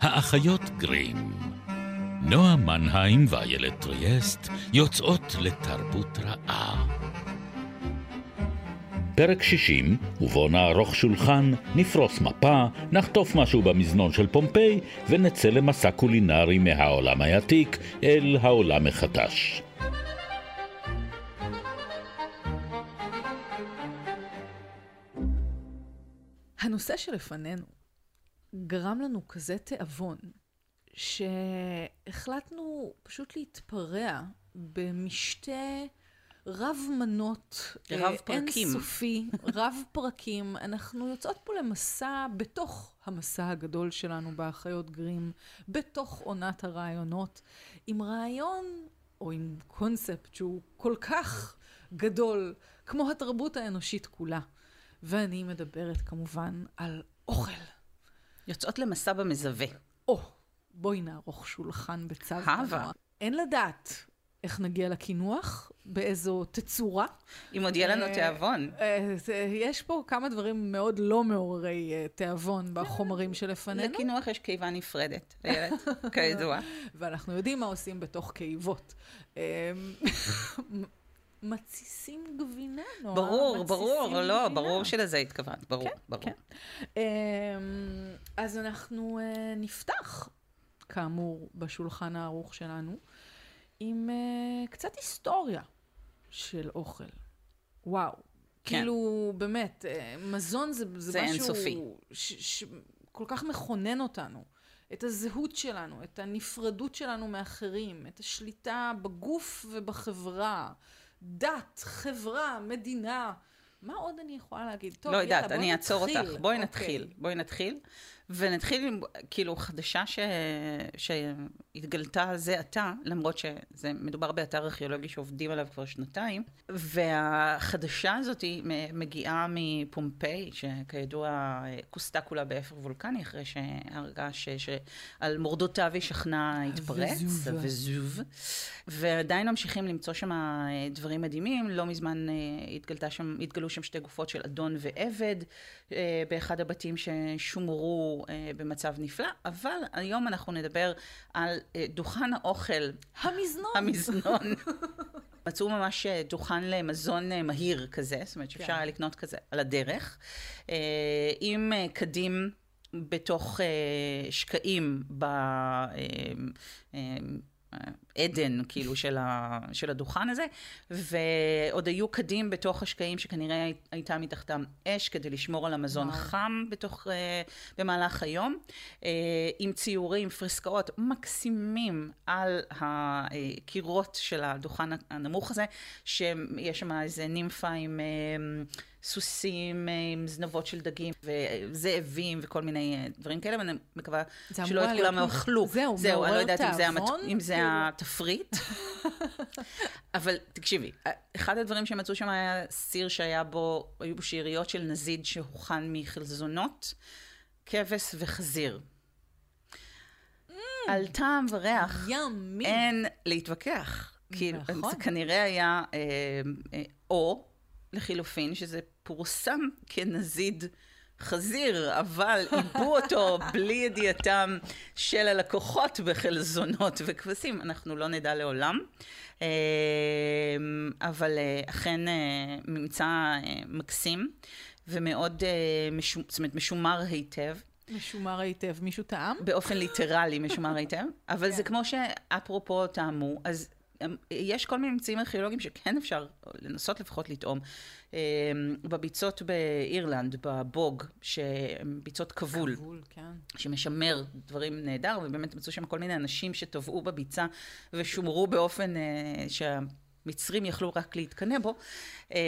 האחיות גרים. נועה מנהיים ואיילת טריאסט יוצאות לתרבות רעה. פרק 60, ובו נערוך שולחן, נפרוס מפה, נחטוף משהו במזנון של פומפיי, ונצא למסע קולינרי מהעולם העתיק אל העולם החדש. הנושא שלפנינו גרם לנו כזה תיאבון, שהחלטנו פשוט להתפרע במשתה רב מנות, רב פרקים. אינסופי, רב פרקים. אנחנו יוצאות פה למסע בתוך המסע הגדול שלנו באחיות גרים, בתוך עונת הרעיונות, עם רעיון או עם קונספט שהוא כל כך גדול, כמו התרבות האנושית כולה. ואני מדברת כמובן על אוכל. יוצאות למסע במזווה. או, בואי נערוך שולחן הבה. תנוע. אין לדעת איך נגיע לקינוח, באיזו תצורה. אם עוד יהיה לנו אה, תיאבון. אה, יש פה כמה דברים מאוד לא מעוררי אה, תיאבון בחומרים שלפנינו, לקינוח יש קיבה נפרדת, איילת, כידוע. ואנחנו יודעים מה עושים בתוך קיבות. מתסיסים גבינה, נועה. ברור, ברור, לא, גבינה. ברור שלזה התכוונת, ברור, ברור. כן. אמ, אז אנחנו אה, נפתח, כאמור, בשולחן הערוך שלנו, עם אה, קצת היסטוריה של אוכל. וואו. כן. כאילו, באמת, אה, מזון זה, זה, זה משהו... אינסופי. ש- ש- כל כך מכונן אותנו. את הזהות שלנו, את הנפרדות שלנו מאחרים, את השליטה בגוף ובחברה, דת, חברה, מדינה. מה עוד אני יכולה להגיד? טוב, לא יאללה, יודעת, אני אעצור. אותך. בואי אוקיי. נתחיל, בואי נתחיל. ונתחיל עם, כאילו, חדשה ש... שהתגלתה זה עתה, למרות שזה מדובר באתר ארכיאולוגי שעובדים עליו כבר שנתיים, והחדשה הזאת מגיעה מפומפיי, שכידוע כוסתה כולה באפר וולקני, אחרי שהרגה ש... שעל מורדותיו היא שכנה התפרץ. הווזוב, ועדיין ממשיכים למצוא שם אה, דברים מדהימים. לא מזמן אה, התגלתה שם, התגלו שם שתי גופות של אדון ועבד אה, באחד הבתים ששומרו אה, במצב נפלא, אבל היום אנחנו נדבר על אה, דוכן האוכל, המזנון. המזנון. מצאו ממש אה, דוכן למזון אה, מהיר כזה, זאת אומרת שאפשר כן. היה לקנות כזה על הדרך, אה, עם אה, קדים בתוך אה, שקעים ב... עדן, כאילו, של, ה, של הדוכן הזה, ועוד היו קדים בתוך השקעים שכנראה הי- הייתה מתחתם אש כדי לשמור על המזון וואו. חם בתוך, אה, במהלך היום, אה, עם ציורים, פרסקאות מקסימים על הקירות של הדוכן הנמוך הזה, שיש שם איזה נימפה עם אה, סוסים, אה, עם זנבות של דגים וזאבים וכל מיני אה, דברים כאלה, ואני מקווה שלא את כולם אכלו. זהו, זהו, אני לא יודעת אם זה, המת... אם זה כאילו. התפריט. אבל תקשיבי, אחד הדברים שמצאו שם היה סיר שהיה בו, היו בו שאריות של נזיד שהוכן מחלזונות, כבש וחזיר. על טעם וריח ימי. אין להתווכח. כאילו, נכון. זה כנראה היה, אה, אה, או לחילופין, שזה פורסם כנזיד חזיר, אבל עיבו אותו בלי ידיעתם של הלקוחות בחלזונות וכבשים, אנחנו לא נדע לעולם. אה, אבל אה, אכן אה, ממצא אה, מקסים ומאוד אה, משו- זאת אומרת, משומר היטב. משומר היטב. מישהו טעם? באופן ליטרלי משומר היטב, אבל זה כן. כמו שאפרופו טעמו, אז אמ, יש כל מיני ממצאים ארכיאולוגיים שכן אפשר לנסות לפחות לטעום. אמ, בביצות באירלנד, בבוג, שהן ביצות כבול, כבול, כן. שמשמר דברים נהדר, ובאמת מצאו שם כל מיני אנשים שטבעו בביצה ושומרו באופן אה, שהמצרים יכלו רק להתקנא בו. אה,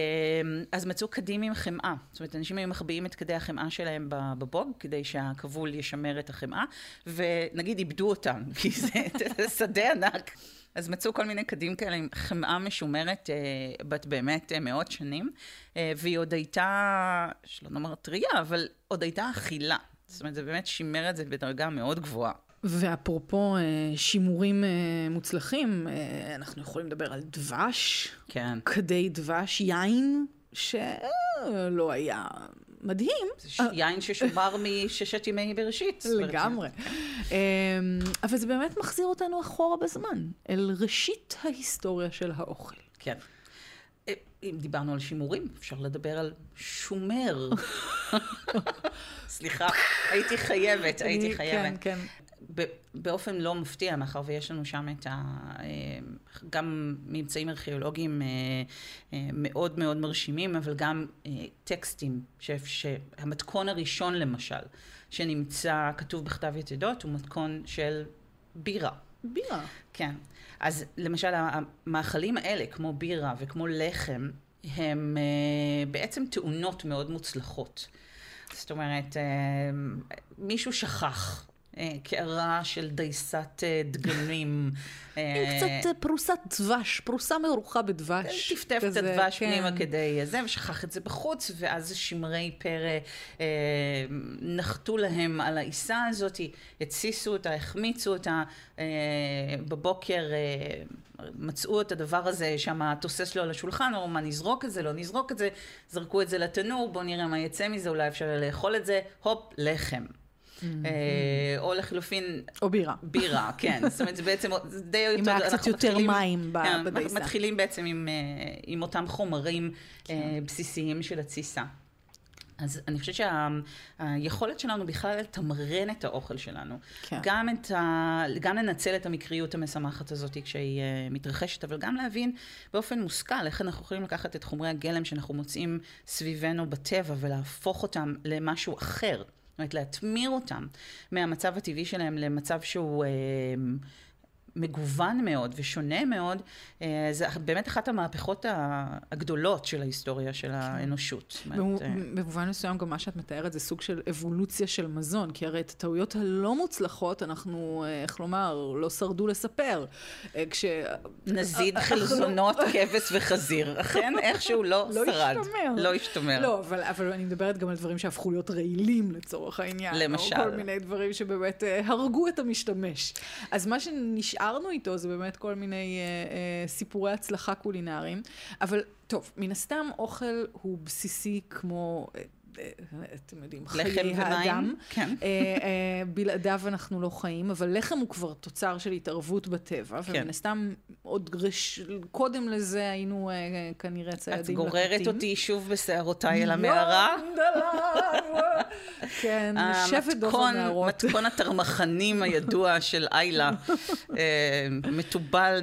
אז מצאו קדים עם חמאה. זאת אומרת, אנשים היו מחביאים את כדי החמאה שלהם בבוג, כדי שהכבול ישמר את החמאה, ונגיד איבדו אותם, כי זה שדה ענק. אז מצאו כל מיני קדים כאלה עם חמאה משומרת אה, בת באמת אה, מאות שנים, אה, והיא עוד הייתה, שלא נאמר טריה, אבל עוד הייתה אכילה. זאת אומרת, זה באמת שימר את זה בדרגה מאוד גבוהה. ואפרופו אה, שימורים אה, מוצלחים, אה, אנחנו יכולים לדבר על דבש, כן. כדי דבש, יין, שלא היה מדהים. זה ש- יין ששומר מששת ימי בראשית. לגמרי. אמ, אבל זה באמת מחזיר אותנו אחורה בזמן, אל ראשית ההיסטוריה של האוכל. כן. אה, אם דיברנו על שימורים, אפשר לדבר על שומר. סליחה, הייתי חייבת, הייתי אני- חייבת. כן, כן. באופן לא מפתיע, מאחר ויש לנו שם את ה... אה, גם ממצאים ארכיאולוגיים אה, אה, מאוד מאוד מרשימים, אבל גם טקסטים, ש- שהמתכון הראשון למשל, שנמצא כתוב בכתב יתדות, הוא מתכון של בירה. בירה. כן. אז למשל, המאכלים האלה, כמו בירה וכמו לחם, הם בעצם תאונות מאוד מוצלחות. זאת אומרת, מישהו שכח. אה, קערה של דייסת אה, דגנים. עם אה, קצת פרוסת דבש, פרוסה מרוחה בדבש. טפטף את הדבש כן. פנימה כדי זה, ושכח את זה בחוץ, ואז שמרי פרא נחתו להם על העיסה הזאת, התסיסו אותה, החמיצו אותה, בבוקר מצאו את הדבר הזה שם תוסס לו על השולחן, אמרו מה נזרוק את זה, לא נזרוק את זה, זרקו את זה לתנור, בואו נראה מה יצא מזה, אולי אפשר לאכול את זה, הופ, לחם. אה, או לחלופין או בירה. בירה, כן. זאת אומרת, זה בעצם, די אם אותו... היה קצת יותר מים כן, בדייסה. מתחילים בעצם עם, אה, אותם חומרים אה, בסיסיים של התסיסה. אז אני חושבת שהיכולת שלנו בכלל לתמרן את האוכל שלנו, כן. גם, את ה, גם לנצל את המקריות המשמחת הזאת כשהיא מתרחשת, אבל גם להבין באופן מושכל איך אנחנו יכולים לקחת את חומרי הגלם שאנחנו מוצאים סביבנו בטבע ולהפוך אותם למשהו אחר. אומרת, להטמיר אותם מהמצב הטבעי שלהם למצב שהוא... מגוון מאוד ושונה מאוד, אה, זה באמת אחת המהפכות הגדולות של ההיסטוריה של האנושות. אומרת, במו- אה, במובן מסוים גם מה שאת מתארת זה סוג של אבולוציה של מזון, כי הרי את הטעויות הלא מוצלחות אנחנו, אה, איך לומר, לא שרדו לספר. כש... נזיד חלזונות, כבש וחזיר. אכן, איכשהו לא לא שרד. השתמר. לא השתמר. לא, אבל, אני מדברת גם על דברים שהפכו להיות רעילים לצורך העניין. למשל. או כל מיני דברים שבאמת הרגו את המשתמש. אז מה שנשארנו איתו זה באמת כל מיני אה, אה, סיפורי הצלחה קולינריים. אבל טוב, מן הסתם אוכל הוא בסיסי כמו... אתם יודעים, חיי האדם. כן. אה, אה, בלעדיו אנחנו לא חיים, אבל לחם הוא כבר תוצר של התערבות בטבע, כן. ומן הסתם עוד רש... קודם לזה היינו אה, כנראה ציידים את גוררת לקטים. אותי שוב בשערותיי אל המערה. כן, שבט דוב המתכון, הנערות. מתכון התרמחנים הידוע של איילה, מתובל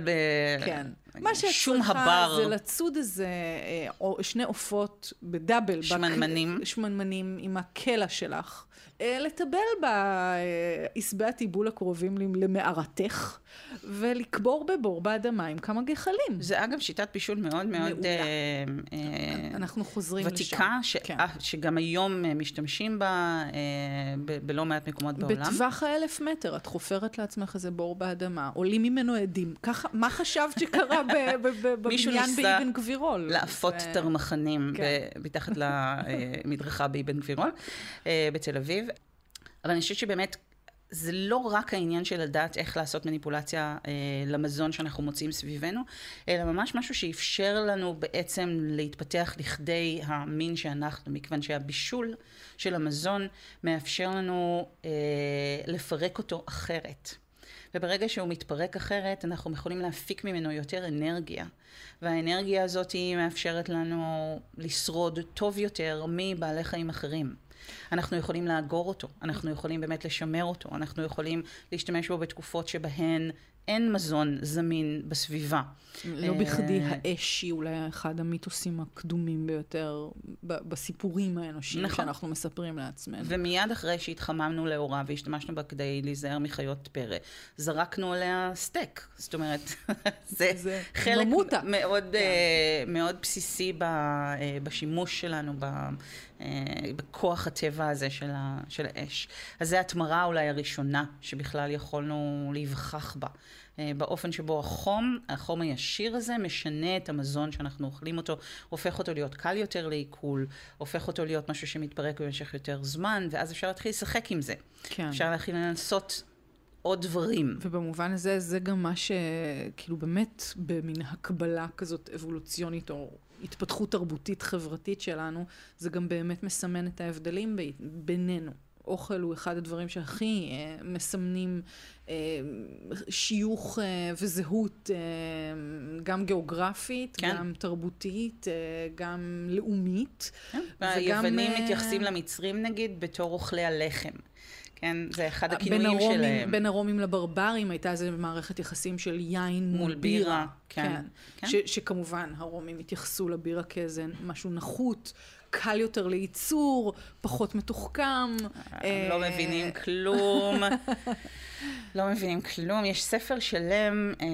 כן. מה שאת צריכה הבר. זה לצוד איזה אה, או- שני עופות בדאבל. בק- שמנמנים. שמנמנים עם הקלע שלך. אה, לטבל בעשבי הטיבול הקרובים למערתך, ולקבור בבור באדמה עם כמה גחלים. זה אגב שיטת בישול מאוד מאוד. אה, אה, אנחנו חוזרים לשם. ותיקה, ש- כן. אה, שגם היום אה, משתמשים בה אה, ב- בלא מעט מקומות בעולם. בטווח האלף מטר, את חופרת לעצמך איזה בור באדמה, עולים ממנו עדים. ככה, מה חשבת שקרה ב- ב- ב- מישהו בבניין ניסה באבן גבירול? לאפות זה- תרמחנים כן. ב- מתחת למדרכה באבן גבירול אה, בתל אביב. אבל אני חושבת שבאמת זה לא רק העניין של לדעת איך לעשות מניפולציה אה, למזון שאנחנו מוצאים סביבנו, אלא ממש משהו שאפשר לנו בעצם להתפתח לכדי המין שאנחנו, מכיוון שהבישול של המזון מאפשר לנו אה, לפרק אותו אחרת. וברגע שהוא מתפרק אחרת, אנחנו יכולים להפיק ממנו יותר אנרגיה. והאנרגיה הזאת היא מאפשרת לנו לשרוד טוב יותר מבעלי חיים אחרים. אנחנו יכולים לאגור אותו, אנחנו יכולים באמת לשמר אותו, אנחנו יכולים להשתמש בו בתקופות שבהן אין מזון זמין בסביבה. לא בכדי אה, האש היא אולי אחד המיתוסים הקדומים ביותר בסיפורים האנושיים נכון. שאנחנו מספרים לעצמנו. ומיד אחרי שהתחממנו לאורה והשתמשנו בה כדי להיזהר מחיות פרא, זרקנו עליה סטייק. זאת אומרת, זה, זה חלק ממותה. מאוד, אה, מאוד בסיסי ב, אה, בשימוש שלנו, ב, בכוח הטבע הזה של, ה, של האש. אז זו ההתמרה אולי הראשונה שבכלל יכולנו להיווכח בה. אה, באופן שבו החום, החום הישיר הזה, משנה את המזון שאנחנו אוכלים אותו, הופך אותו להיות קל יותר לעיכול, הופך אותו להיות משהו שמתפרק במשך יותר זמן, ואז אפשר להתחיל לשחק עם זה. כן. אפשר להתחיל לנסות עוד דברים. ובמובן הזה, זה גם מה שכאילו באמת במין הקבלה כזאת אבולוציונית, או ההתפתחות תרבותית חברתית שלנו, זה גם באמת מסמן את ההבדלים ב, בינינו. אוכל הוא אחד הדברים שהכי אה, מסמנים אה, שיוך אה, וזהות, אה, גם גיאוגרפית, כן. גם תרבותית, אה, גם לאומית. כן. והיוונים אה... מתייחסים למצרים נגיד בתור אוכלי הלחם. כן, זה אחד הכינויים הרומים, שלהם. בין הרומים לברברים הייתה איזו מערכת יחסים של יין מול, מול בירה. בירה. כן. כן. כן. ש, שכמובן הרומים התייחסו לבירה כאיזה משהו נחות. קל יותר לייצור, פחות מתוחכם. הם לא מבינים כלום. לא מבינים כלום. יש ספר שלם אה,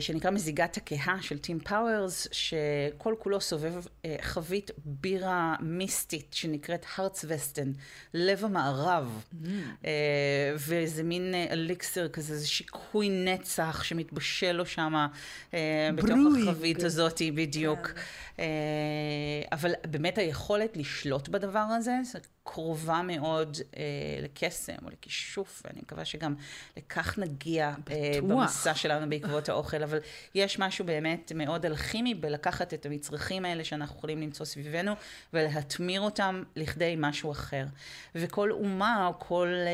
שנקרא מזיגת הכהה של טים פאוורס, שכל כולו סובב אה, חבית בירה מיסטית שנקראת הרצווסטן, לב המערב. ממ. אה, וזה מין אה, אליקסר כזה, זה שיקוי נצח שמתבשל לו שם אה, בתוך החבית הזאת, בדיוק. כן. אה, אבל באמת היכולת לשלוט בדבר הזה, זה קרובה מאוד אה, לקסם או לכישוף, ואני מקווה שגם לכך נגיע אה, במסע שלנו בעקבות האוכל, אבל יש משהו באמת מאוד אלכימי בלקחת את המצרכים האלה שאנחנו יכולים למצוא סביבנו ולהתמיר אותם לכדי משהו אחר. וכל אומה או כל אה,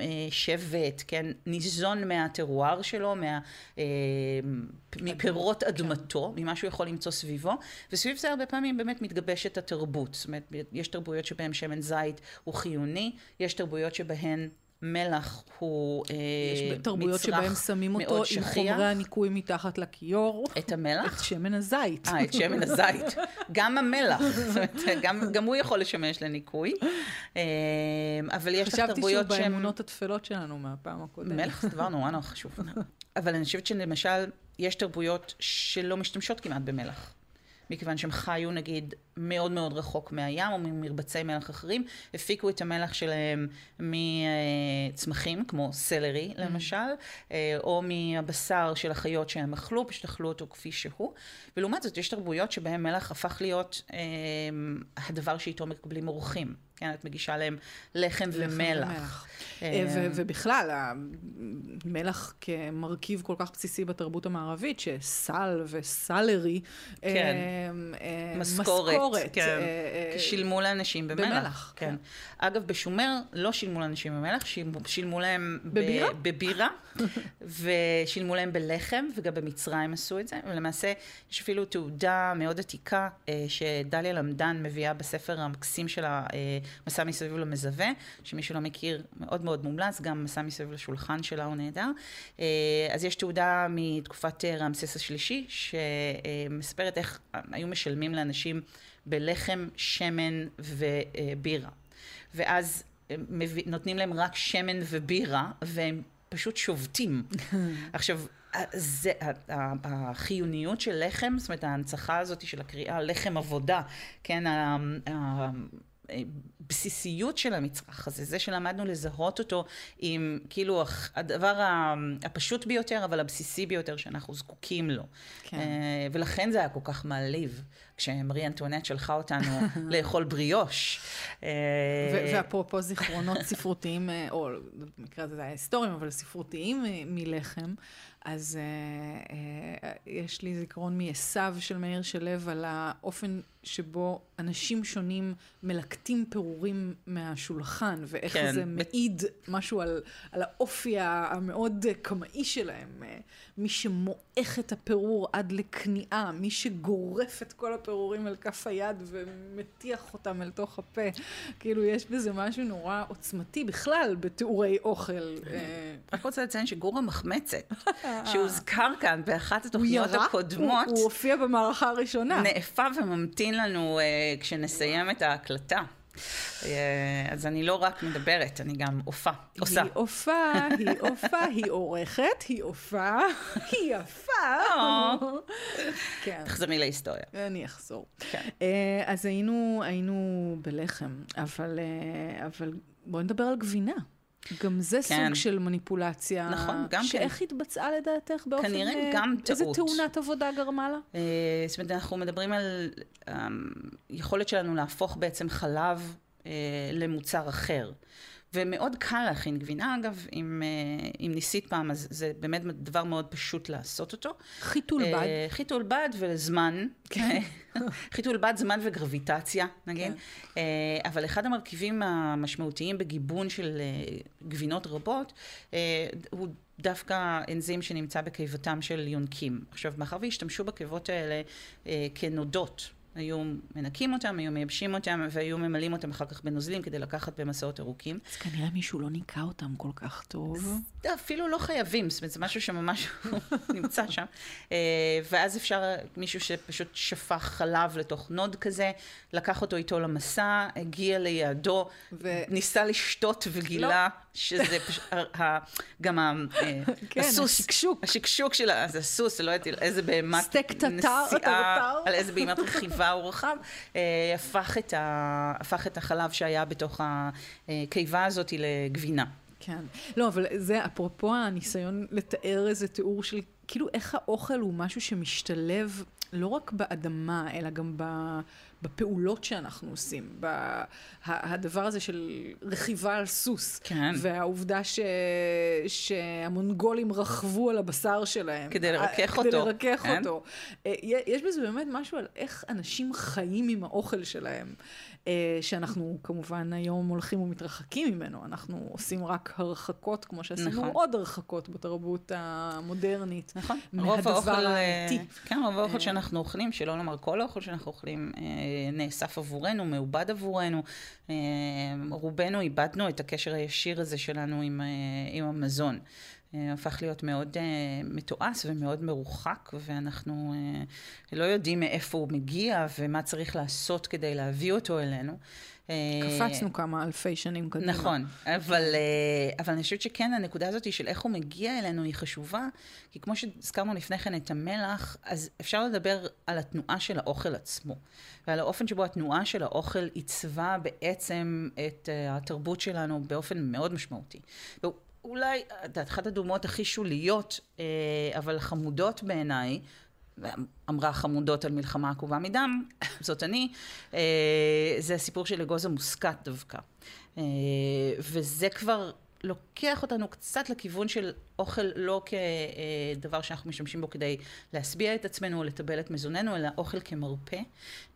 אה, שבט, כן, ניזון מהטרואר שלו, מה, אה, מפירות כן. אדמתו, ממה שהוא יכול למצוא סביבו, וסביב זה הרבה פעמים באמת מתגבשת התרבות. זאת אומרת, יש תרבויות שבהן שמן זית הוא חיוני, יש תרבויות שבהן מלח הוא מצרך מאוד שכיח. יש תרבויות שבהם שמים אותו עם חומרי הניקוי מתחת לכיור. את המלח? את שמן הזית. אה, את שמן הזית. גם המלח, זאת אומרת, גם, גם הוא יכול לשמש לניקוי. אה, אבל יש תרבויות שהן... חשבתי שהוא באמונות התפלות שלנו מהפעם הקודמת. מלח זה דבר נורא נורא חשוב. אבל אני חושבת שלמשל, יש תרבויות שלא משתמשות כמעט במלח. מכיוון שהם חיו נגיד מאוד מאוד רחוק מהים או ממרבצי מלח אחרים, הפיקו את המלח שלהם מצמחים כמו סלרי למשל, mm. או מהבשר של החיות שהם אכלו, פשוט אכלו אותו כפי שהוא. ולעומת זאת יש תרבויות שבהן מלח הפך להיות אה, הדבר שאיתו מקבלים אורחים. כן, את מגישה להם לחם ומלח. ומלח. אה, ובכלל, המלח כמרכיב כל כך בסיסי בתרבות המערבית, שסל וסלרי, כן. אה, משכורת, משכורת כן. שילמו לאנשים במלח. במלח, כן. כן. אגב, בשומר לא שילמו לאנשים במלח, שילמו להם בבירה, בבירה ושילמו להם בלחם, וגם במצרים עשו את זה, ולמעשה יש אפילו תעודה מאוד עתיקה שדליה למדן מביאה בספר המקסים שלה. מסע מסביב למזווה, שמי שלא מכיר מאוד מאוד מומלץ, גם מסע מסביב לשולחן שלה הוא נהדר. אה, אז יש תעודה מתקופת אה, רמסס השלישי, שמספרת איך היו משלמים לאנשים בלחם, שמן ובירה. ואז נותנים להם רק שמן ובירה, והם פשוט שובתים. עכשיו, זה, החיוניות של לחם, זאת אומרת ההנצחה הזאת של הקריאה לחם עבודה, כן, הבסיסיות של המצרך הזה, זה שלמדנו לזהות אותו עם כאילו הדבר הפשוט ביותר, אבל הבסיסי ביותר שאנחנו זקוקים לו. כן. אה, ולכן זה היה כל כך מעליב. כשמרי אנטואנט שלחה אותנו לאכול בריאוש. אה, ואפרופו זיכרונות ספרותיים, אה, או במקרה הזה זה היה היסטוריים, אבל ספרותיים מלחם, אז יש לי זיכרון מעשו של מאיר שלו על האופן שבו אנשים שונים מלקטים פירורים מהשולחן, ואיך כן. זה מעיד משהו על, על האופי המאוד קמאי שלהם. מי שמועך את הפירור עד לכניעה, מי שגורף את כל הפירורים אל כף היד ומטיח אותם אל תוך הפה. כאילו, יש בזה משהו נורא עוצמתי בכלל בתיאורי אוכל. אה. רק רוצה לציין שגור המחמצת, שהוזכר כאן באחת התוכניות הקודמות, הוא הופיע במערכה הראשונה. נאפה וממתין לנו uh, כשנסיים את ההקלטה. אה, אז אני לא רק מדברת, אני גם עופה, עושה. היא עופה, היא עופה, היא עורכת, היא עופה, היא יפה. כן. תחזרי להיסטוריה. אני אחזור. כן. אה, אז היינו, בלחם, אבל, אה, בואי נדבר על גבינה. גם זה כן. סוג של מניפולציה. נכון, גם שאיך כן. שאיך התבצעה לדעתך באופן... כנראה גם טעות. איזה תאונת עבודה גרמה לה? אה, זאת אומרת, אנחנו מדברים על אה, יכולת שלנו להפוך בעצם חלב אה, למוצר אחר. ומאוד קל להכין גבינה, אגב, אם, אה, אם ניסית פעם, אז זה באמת דבר מאוד פשוט לעשות אותו. חיתול בד. אה, חיתול בד וזמן. כן. חיתול בד, זמן וגרביטציה, נגיד. כן. אבל אחד המרכיבים המשמעותיים בגיבון של גבינות רבות, הוא דווקא אנזים שנמצא בקיבתם של יונקים. עכשיו, מאחר והשתמשו בקיבות האלה כנודות, היו מנקים אותם, היו מייבשים אותם, והיו ממלאים אותם אחר כך בנוזלים כדי לקחת במסעות ארוכים. אז כנראה מישהו לא ניקה אותם כל כך טוב. אפילו לא חייבים, זאת אומרת, זה משהו שממש נמצא שם. אה, ואז אפשר, מישהו שפשוט שפך חלב לתוך נוד כזה, לקח אותו איתו למסע, הגיע ליעדו, ו... ניסה לשתות וגילה לא. שזה פשוט, גם ה, אה, כן, הסוס, השקשוק. השקשוק של, הסוס, לא יודעת איזה בהמת טטר, על איזה בהמת רכיבה הוא רכב, אה, הפך את, ה, הפך את החלב שהיה בתוך הקיבה הזאת לגבינה. כן. לא, אבל זה אפרופו הניסיון לתאר איזה תיאור של כאילו איך האוכל הוא משהו שמשתלב לא רק באדמה, אלא גם ב... בפעולות שאנחנו עושים, הדבר הזה של רכיבה על סוס, כן. והעובדה ש, שהמונגולים רכבו על הבשר שלהם. כדי לרכך אותו. כדי לרכך כן? אותו. אה, יש בזה באמת משהו על איך אנשים חיים עם האוכל שלהם. אה, שאנחנו כמובן היום הולכים ומתרחקים ממנו, אנחנו עושים רק הרחקות, כמו שעשינו נכון. עוד הרחקות בתרבות המודרנית. נכון. מהדבר האמיתי. אה, כן, רוב האוכל שאנחנו אוכלים, שלא לומר כל האוכל שאנחנו אוכלים, נאסף עבורנו, מעובד עבורנו. רובנו איבדנו את הקשר הישיר הזה שלנו עם, עם המזון. אה, הפך להיות מאוד uh, מתועש ומאוד מרוחק, ואנחנו uh, לא יודעים מאיפה הוא מגיע ומה צריך לעשות כדי להביא אותו אלינו. קפצנו כמה אלפי שנים קדימה. נכון, אבל, אבל אני חושבת שכן, הנקודה הזאת של איך הוא מגיע אלינו היא חשובה, כי כמו שהזכרנו לפני כן את המלח, אז אפשר לדבר על התנועה של האוכל עצמו, ועל האופן שבו התנועה של האוכל עיצבה בעצם את התרבות שלנו באופן מאוד משמעותי. אולי, אחת הדוגמאות הכי שוליות, אה, אבל חמודות בעיניי, אמרה חמודות על מלחמה עקובה מדם, זאת אני, אה, זה הסיפור של אגוז המוסקת דווקא. אה, וזה כבר לוקח אותנו קצת לכיוון של אוכל לא כדבר שאנחנו משתמשים בו כדי להשביע את עצמנו או לטבל את מזוננו, אלא אוכל כמרפא,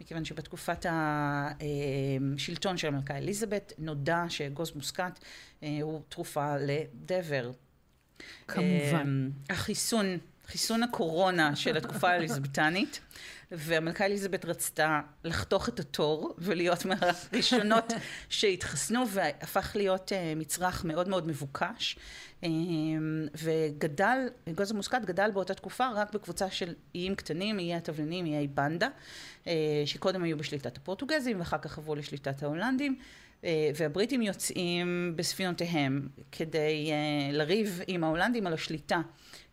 מכיוון שבתקופת השלטון של המלכה אליזבת נודע שאגוז מוסקת אה, הוא תרופה לדבר. כמובן. אה, החיסון, חיסון הקורונה של התקופה האליזבטנית. והמלכה אליזבת רצתה לחתוך את התור ולהיות מהראשונות שהתחסנו והפך להיות uh, מצרך מאוד מאוד מבוקש. uh, וגדל, גוז המוסקת גדל באותה תקופה רק בקבוצה של איים קטנים, איי התבלינים, איי בנדה uh, שקודם היו בשליטת הפורטוגזים ואחר כך עברו לשליטת ההולנדים והבריטים יוצאים בספינותיהם כדי לריב עם ההולנדים על השליטה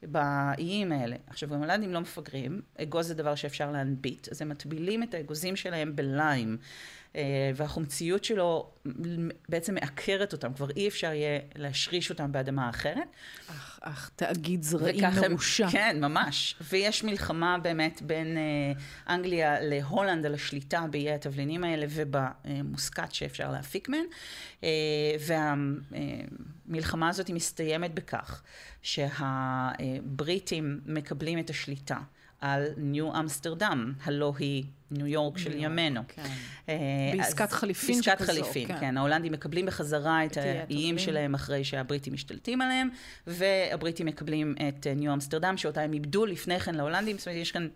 באיים האלה. עכשיו, ההולנדים לא מפגרים, אגוז זה דבר שאפשר להנביט, אז הם מטבילים את האגוזים שלהם בליים. אה, והחומציות שלו בעצם מעקרת אותם, כבר אי אפשר יהיה להשריש אותם באדמה אחרת. אך, אך, תאגיד זרעים מרושע. כן, ממש. ויש מלחמה באמת בין אה, אנגליה להולנד על השליטה באיי התבלינים האלה ובמוסקת שאפשר להפיק מהן. אה, והמלחמה הזאת מסתיימת בכך שהבריטים מקבלים את השליטה. על ניו אמסטרדם, הלא היא ניו יורק של ימינו. כן. אה, בעסקת חליפין שכזו. בעסקת חליפין, כן. כן. ההולנדים מקבלים בחזרה את האיים שלהם אחרי שהבריטים משתלטים עליהם, והבריטים מקבלים את אה, ניו אמסטרדם, שאותה הם איבדו לפני כן להולנדים. זאת אומרת, יש כאן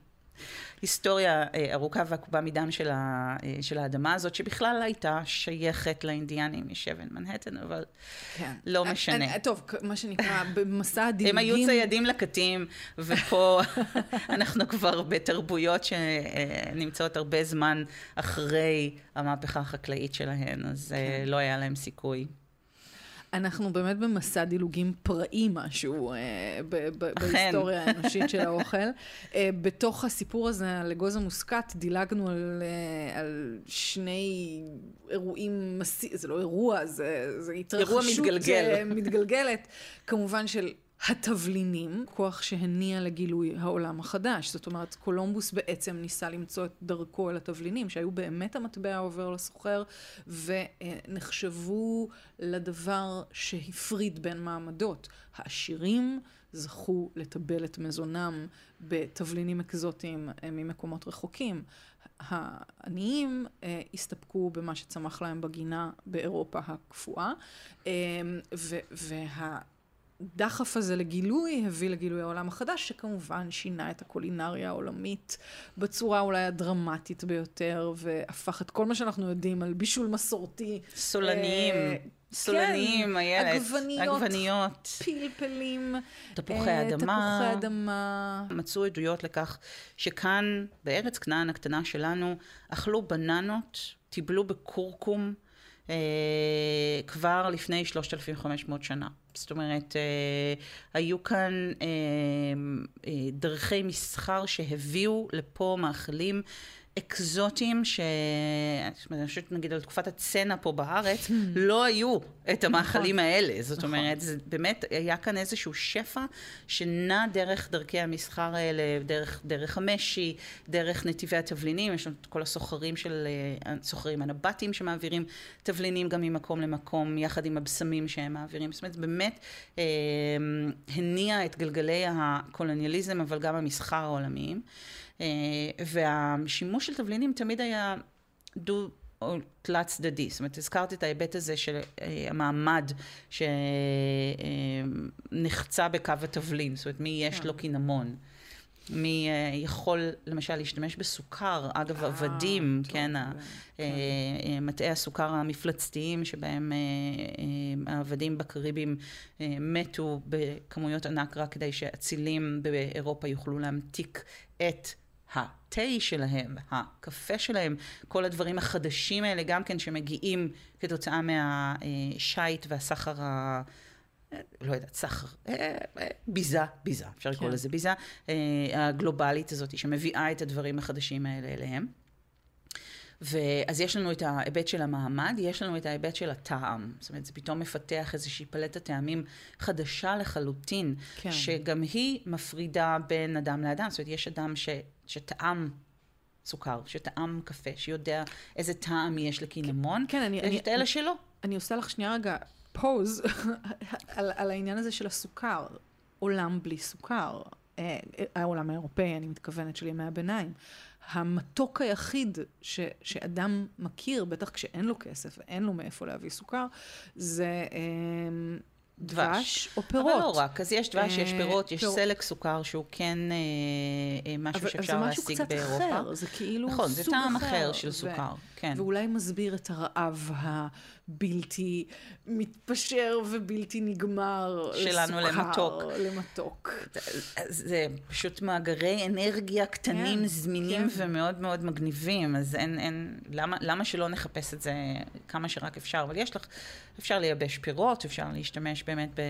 היסטוריה אה, ארוכה ועקובה מדם של, ה, אה, של האדמה הזאת, שבכלל הייתה שייכת לאינדיאנים משבן מנהטן, אבל כן. לא משנה. אני, טוב, מה שנקרא, במסע הדילוגים... הם היו ציידים לקטים, ופה אנחנו כבר בתרבויות שנמצאות הרבה זמן אחרי המהפכה החקלאית שלהן, אז אה, כן. לא היה להם סיכוי. אנחנו באמת במסע דילוגים פראי משהו אה, ב- ב- בהיסטוריה האנושית של האוכל. אה, בתוך הסיפור הזה על אגוז המוסקת דילגנו על, אה, על שני אירועים, מסי... זה לא אירוע, זה, זה התרחשות אירוע מתגלגל. מתגלגלת, כמובן של התבלינים, כוח שהניע לגילוי העולם החדש. זאת אומרת, קולומבוס בעצם ניסה למצוא את דרכו אל התבלינים, שהיו באמת המטבע העובר לסוחר, ונחשבו לדבר שהפריד בין מעמדות. העשירים זכו לטבל את מזונם בתבלינים אקזוטיים אה, ממקומות רחוקים. העניים אה, הסתפקו במה שצמח להם בגינה באירופה הקפואה, אה, וה... הדחף הזה לגילוי הביא לגילוי העולם החדש, שכמובן שינה את הקולינריה העולמית בצורה אולי הדרמטית ביותר, והפך את כל מה שאנחנו יודעים על בישול מסורתי. סולניים. אה, סולניים, כן, איילת. עגבניות, עגבניות, פלפלים, תפוחי אה, אדמה. תפוחי אדמה. מצאו עדויות לכך שכאן, בארץ כנען הקטנה שלנו, אכלו בננות, טיבלו בכורכום. אה, כבר לפני 3,500 שנה. זאת אומרת, אה, היו כאן אה, אה, דרכי מסחר שהביאו לפה מאכלים אקזוטיים, ש... אני חושבת נגיד על תקופת הצנע פה בארץ, לא היו את המאכלים נכון. האלה. זאת נכון. אומרת, זה באמת, היה כאן איזשהו שפע שנע דרך דרכי המסחר האלה, דרך, דרך המשי, דרך נתיבי התבלינים, יש לנו את כל הסוחרים של, הסוחרים הנבטים שמעבירים תבלינים גם ממקום למקום, יחד עם הבשמים שהם מעבירים. זאת אומרת, באמת אה, הניע את גלגלי הקולוניאליזם, אבל גם המסחר העולמיים. אה, והשימוש של תבלינים תמיד היה דו... או תלת צדדי, זאת אומרת, הזכרת את ההיבט הזה של אה, המעמד שנחצה אה, בקו התבלין, זאת אומרת, מי יש לו כן. קינמון. מי יכול למשל להשתמש בסוכר, אגב עבדים, כן, כן. מטעי הסוכר המפלצתיים שבהם העבדים בקריבים מתו בכמויות ענק רק כדי שאצילים באירופה יוכלו להמתיק את התה שלהם, הקפה שלהם, כל הדברים החדשים האלה גם כן שמגיעים כתוצאה מהשיט והסחר ה... לא יודעת, סחר, אה, אה, ביזה, ביזה, אפשר לקרוא כן. לזה ביזה, אה, הגלובלית הזאת שמביאה את הדברים החדשים האלה אליהם. ואז יש לנו את ההיבט של המעמד, יש לנו את ההיבט של הטעם. זאת אומרת, זה פתאום מפתח איזושהי פלטת טעמים חדשה לחלוטין, כן. שגם היא מפרידה בין אדם לאדם. זאת אומרת, יש אדם ש, שטעם סוכר, שטעם קפה, שיודע איזה טעם יש לקינמון, כן, כן, ויש את אלה שלא. אני עושה לך שנייה רגע פוז על, על העניין הזה של הסוכר. עולם בלי סוכר. אה, העולם האירופאי, אני מתכוונת, של ימי הביניים. המתוק היחיד ש, שאדם מכיר, בטח כשאין לו כסף ואין לו מאיפה להביא סוכר, זה אה, דבש או פירות. אבל לא רק, אז יש דבש, יש אה, פירות, יש סלק סוכר שהוא כן משהו שאפשר להשיג באירופה. אבל זה משהו קצת אחר, זה כאילו נכון, זה טעם אחר של סוכר, כן. ואולי מסביר את הרעב הבלתי מתפשר ובלתי נגמר. שלנו למתוק. למתוק. זה פשוט מאגרי אנרגיה קטנים, כן, זמינים כן. ומאוד מאוד מגניבים, אז אין, אין, למה, למה שלא נחפש את זה כמה שרק אפשר? אבל יש לך, אפשר לייבש פירות, אפשר להשתמש באמת ב, אה,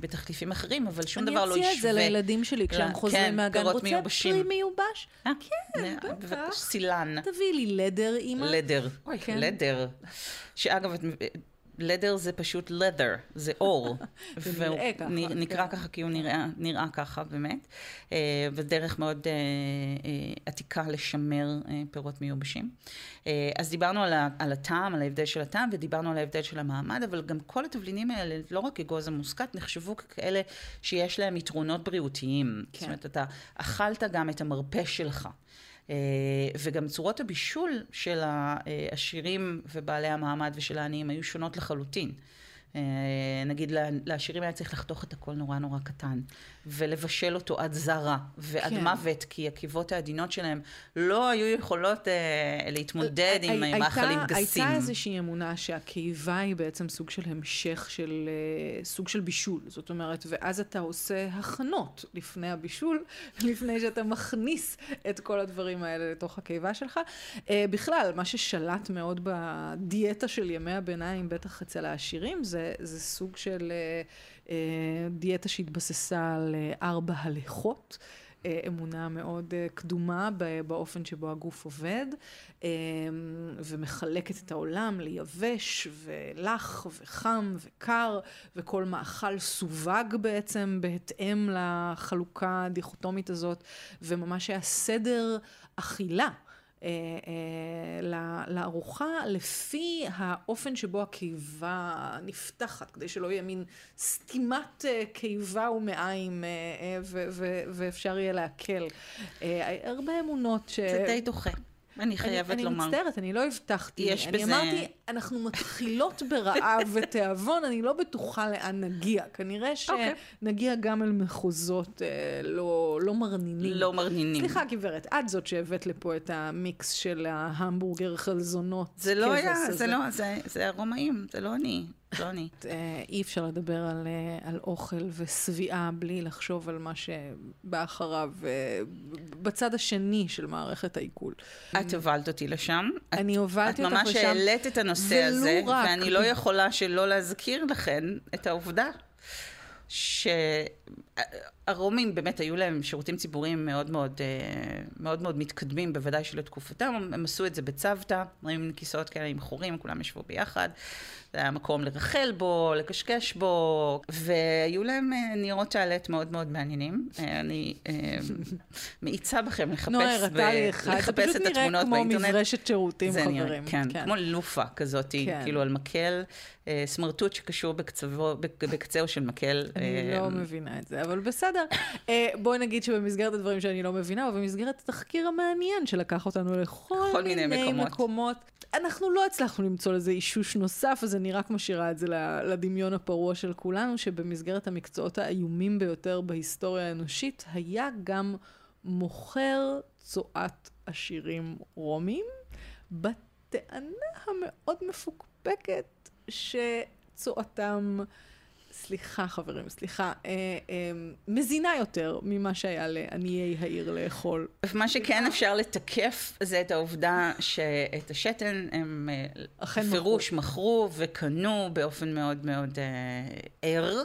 בתחליפים אחרים, אבל שום דבר לא ישווה. אני אציע את זה לילדים שלי כשהם חוזרים כן, מהגן. רוצה פרי מיובש? אה? כן, בטח. סילן. תביאי לי לדר, אימא. לדר. אוי, כן. לדר. שאגב, לדר זה פשוט leather, זה אור. זה נראה ככה. נקרא. ככה כי הוא נראה, נראה ככה באמת. אה, ודרך מאוד אה, אה, עתיקה לשמר פירות מיובשים. אז דיברנו על, על הטעם, על ההבדל של הטעם, ודיברנו על ההבדל של המעמד, אבל גם כל התבלינים האלה, לא רק אגוז המוסקת, נחשבו ככאלה שיש להם יתרונות בריאותיים. כן. זאת אומרת, אתה אכלת גם את המרפא שלך. אה, וגם צורות הבישול של העשירים ובעלי המעמד ושל העניים היו שונות לחלוטין. אה, נגיד לעשירים היה צריך לחתוך את הכל נורא נורא קטן, ולבשל אותו עד זרה ועד כן. מוות, כי הקיבות העדינות שלהם לא היו יכולות אה, להתמודד עם מאכלים גסים. הייתה איזושהי אמונה שהקיבה היא בעצם סוג של המשך של אה, סוג של בישול, זאת אומרת, ואז אתה עושה הכנות לפני הבישול, לפני שאתה מכניס את כל הדברים האלה לתוך הקיבה שלך. אה, בכלל, מה ששלט מאוד בדיאטה של ימי הביניים, בטח אצל העשירים, זה זה, סוג של אה, אה, דיאטה שהתבססה על אה, ארבע הליכות. אה, אמונה מאוד קדומה באופן שבו הגוף עובד, ומחלקת את העולם ליבש ולח וחם וקר, וכל מאכל סווג בעצם בהתאם לחלוקה הדיכוטומית הזאת, וממש היה סדר אכילה. אה, אה, לארוחה לפי האופן שבו הקיבה נפתחת, כדי שלא יהיה מין סתימת אה, קיבה ומעיים ואפשר יהיה לעכל. הרבה אמונות ש... זה די דוחה. אני חייבת אני, לומר. אני מצטערת, אני לא הבטחתי. יש אני בזה... אני אמרתי, אנחנו מתחילות ברעב ותיאבון, אני לא בטוחה לאן נגיע. כנראה אוקיי. שנגיע okay. גם אל מחוזות אה, לא, לא מרנינים. לא מרנינים. סליחה, גברת, את זאת שהבאת לפה את המיקס של ההמבורגר חלזונות. זה לא היה, זה לא, זה, זה הרומאים, זה לא אני. לא אני. אה, אי אפשר לדבר על, אה, על אוכל ושביעה בלי לחשוב על מה שבא אחריו אה, בצד השני של מערכת העיכול. את הובלת אותי לשם. אני הובלתי אותך לשם. את ממש העלית את הנושא הזה, רק. ואני לא יכולה שלא להזכיר לכן את העובדה שהרומים באמת היו להם שירותים ציבוריים מאוד מאוד, מאוד, מאוד מתקדמים, בוודאי שלתקופתם, הם עשו את זה בצוותא, רואים כיסאות כאלה עם חורים, כולם ישבו ביחד. זה היה מקום לרחל בו, לקשקש בו, והיו להם אה, ניירות טואלט מאוד מאוד מעניינים. אה, אני אה, מאיצה בכם לחפש, נועה הראתה לי אחד, זה פשוט נראה כמו מברשת שירותים חברים. נראה, כן, כן, כמו לופה כזאת, כן. כאילו על מקל, סמרטוט שקשור בקצהו של מקל. אני לא מבינה את זה, אבל בסדר. בואי נגיד שבמסגרת הדברים שאני לא מבינה, ובמסגרת התחקיר המעניין שלקח אותנו לכל מיני. מקומות, אנחנו לא הצלחנו למצוא לזה אישוש נוסף, אז אני רק משאירה את זה לדמיון הפרוע של כולנו, שבמסגרת המקצועות האיומים ביותר בהיסטוריה האנושית, היה גם מוכר צואת עשירים רומים, בטענה המאוד מפוקפקת שצואתם... סליחה חברים, סליחה, אה, אה, מזינה יותר ממה שהיה לעניי העיר לאכול. מה שכן אפשר לתקף זה את העובדה שאת השתן הם אה, פירוש מכרו וקנו באופן מאוד מאוד אה, ער.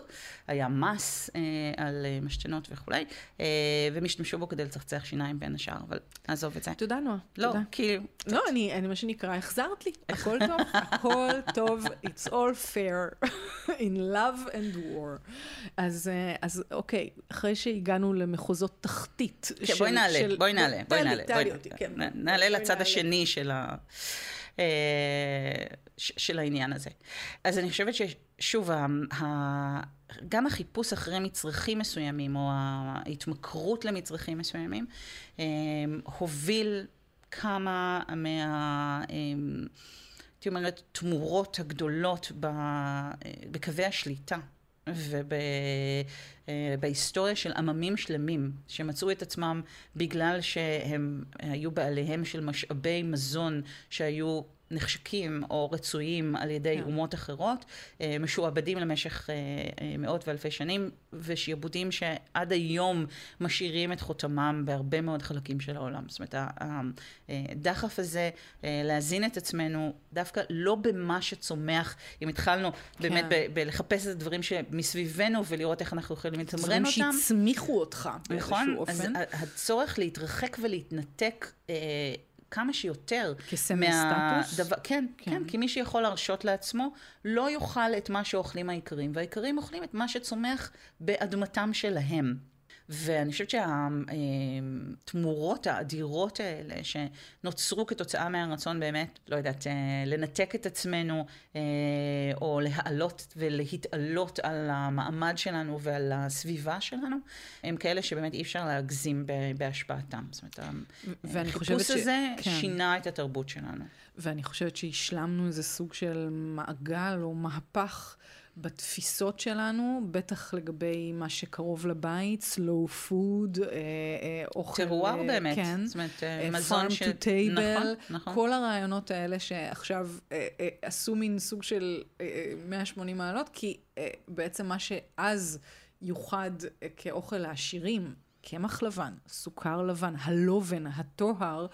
היה מס אה, על משתנות וכולי, אה, והם השתמשו בו כדי לצחצח שיניים בין השאר, אבל נעזוב את זה. תודה נועה. לא, כאילו... לא, אני, אני מה שנקרא, החזרת לי. הכל טוב, הכל טוב, it's all fair in love and war. אז, אה, אז אוקיי, אחרי שהגענו למחוזות תחתית כן, של... בואי נעלה, של... בואי נעלה, בואי נעלה. תעלי אותי, כן. נעלה לצד השני של ה... אה, של העניין הזה. אז אני חושבת ששוב, גם החיפוש אחרי מצרכים מסוימים, או ההתמכרות למצרכים מסוימים, אה, הוביל כמה מה... הייתי אומרת, תמורות הגדולות בקווי השליטה ובהיסטוריה של עממים שלמים שמצאו את עצמם בגלל שהם היו בעליהם של משאבי מזון שהיו נחשקים או רצויים על ידי כן. אומות אחרות, אה, משועבדים למשך אה, אה, מאות ואלפי שנים, ושיעבודים שעד היום משאירים את חותמם בהרבה מאוד חלקים של העולם. זאת אומרת, הדחף הזה להזין את עצמנו דווקא לא במה שצומח, אם התחלנו כן. באמת בלחפש את הדברים שמסביבנו ולראות איך אנחנו יכולים לתמרן אותם. דברים שהצמיחו אותך באיזשהו נכון, אופן. נכון, אז הצורך להתרחק ולהתנתק כמה שיותר. כסמל מה... סטטוס? דבר... כן, כן, כן, כי מי שיכול להרשות לעצמו לא יאכל את מה שאוכלים האיכרים, והאיכרים אוכלים את מה שצומח באדמתם שלהם. ואני חושבת שהתמורות האדירות האלה שנוצרו כתוצאה מהרצון באמת, לא יודעת, אה, לנתק את עצמנו אה, או להעלות ולהתעלות על המעמד שלנו ועל הסביבה שלנו, הם כאלה שבאמת אי אפשר להגזים בהשפעתם. זאת אומרת, החיפוש הזה ש... כן. שינה את התרבות שלנו. ואני חושבת שהשלמנו איזה סוג של מעגל או מהפך. בתפיסות שלנו, בטח לגבי מה שקרוב לבית, slow food, אה, אה, אוכל... טרואר אה, באמת. כן. זאת אומרת, מזון ש... farm to table. נכון, נכון. כל הרעיונות האלה שעכשיו עשו מין סוג של 180 מעלות, כי בעצם מה שאז יוחד כאוכל לעשירים, קמח לבן, סוכר לבן, הלובן, הטוהר,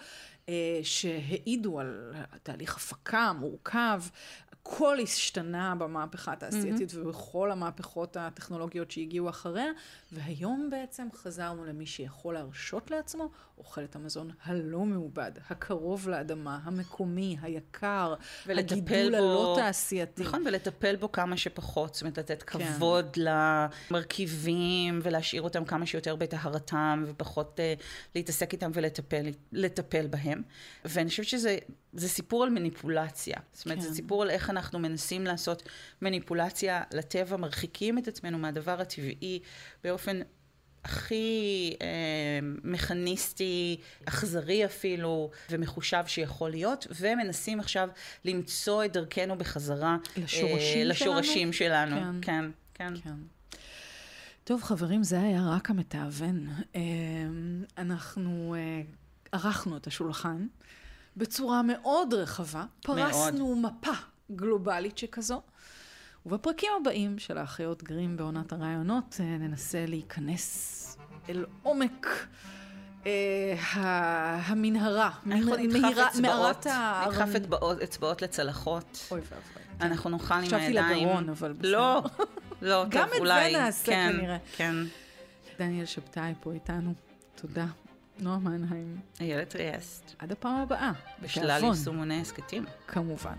שהעידו על תהליך הפקה מורכב. הכל השתנה במהפכה התעשייתית mm-hmm. ובכל המהפכות הטכנולוגיות שהגיעו אחריה, והיום בעצם חזרנו למי שיכול להרשות לעצמו, אוכל את המזון הלא מעובד, הקרוב לאדמה, המקומי, היקר, הגידול בו, הלא תעשייתי. נכון, ולטפל בו כמה שפחות, זאת אומרת, לתת כן. כבוד למרכיבים ולהשאיר אותם כמה שיותר בטהרתם ופחות uh, להתעסק איתם ולטפל בהם. ואני חושבת שזה סיפור על מניפולציה. זאת אומרת, כן. זה סיפור על איך אנחנו מנסים לעשות מניפולציה לטבע, מרחיקים את עצמנו מהדבר הטבעי באופן הכי אה, מכניסטי, אכזרי אפילו, ומחושב שיכול להיות, ומנסים עכשיו למצוא את דרכנו בחזרה לשורשים, אה, לשורשים שלנו. שלנו. כן. כן, כן. כן. טוב, חברים, זה היה רק המתאבן. אה, אנחנו אה, ערכנו את השולחן בצורה מאוד רחבה. פרסנו מאוד. מפה גלובלית שכזו. ובפרקים הבאים של האחיות גרים בעונת הרעיונות אה, ננסה להיכנס אל עומק אה, המנהרה. אנחנו נדחף אצבעות, נדחף אצבעות לצלחות. אוי ואבוי. כן. אנחנו נאכל עם הידיים. חשבתי לגרון, אבל בסדר. לא, לא, טוב, אולי. גם את זה נעשה כן, כנראה. כן. דניאל שבתאי פה איתנו. תודה. נועה מנהיים. איילת טריאסט. עד הפעם הבאה. בשלל יישומוני הסכתים. כמובן.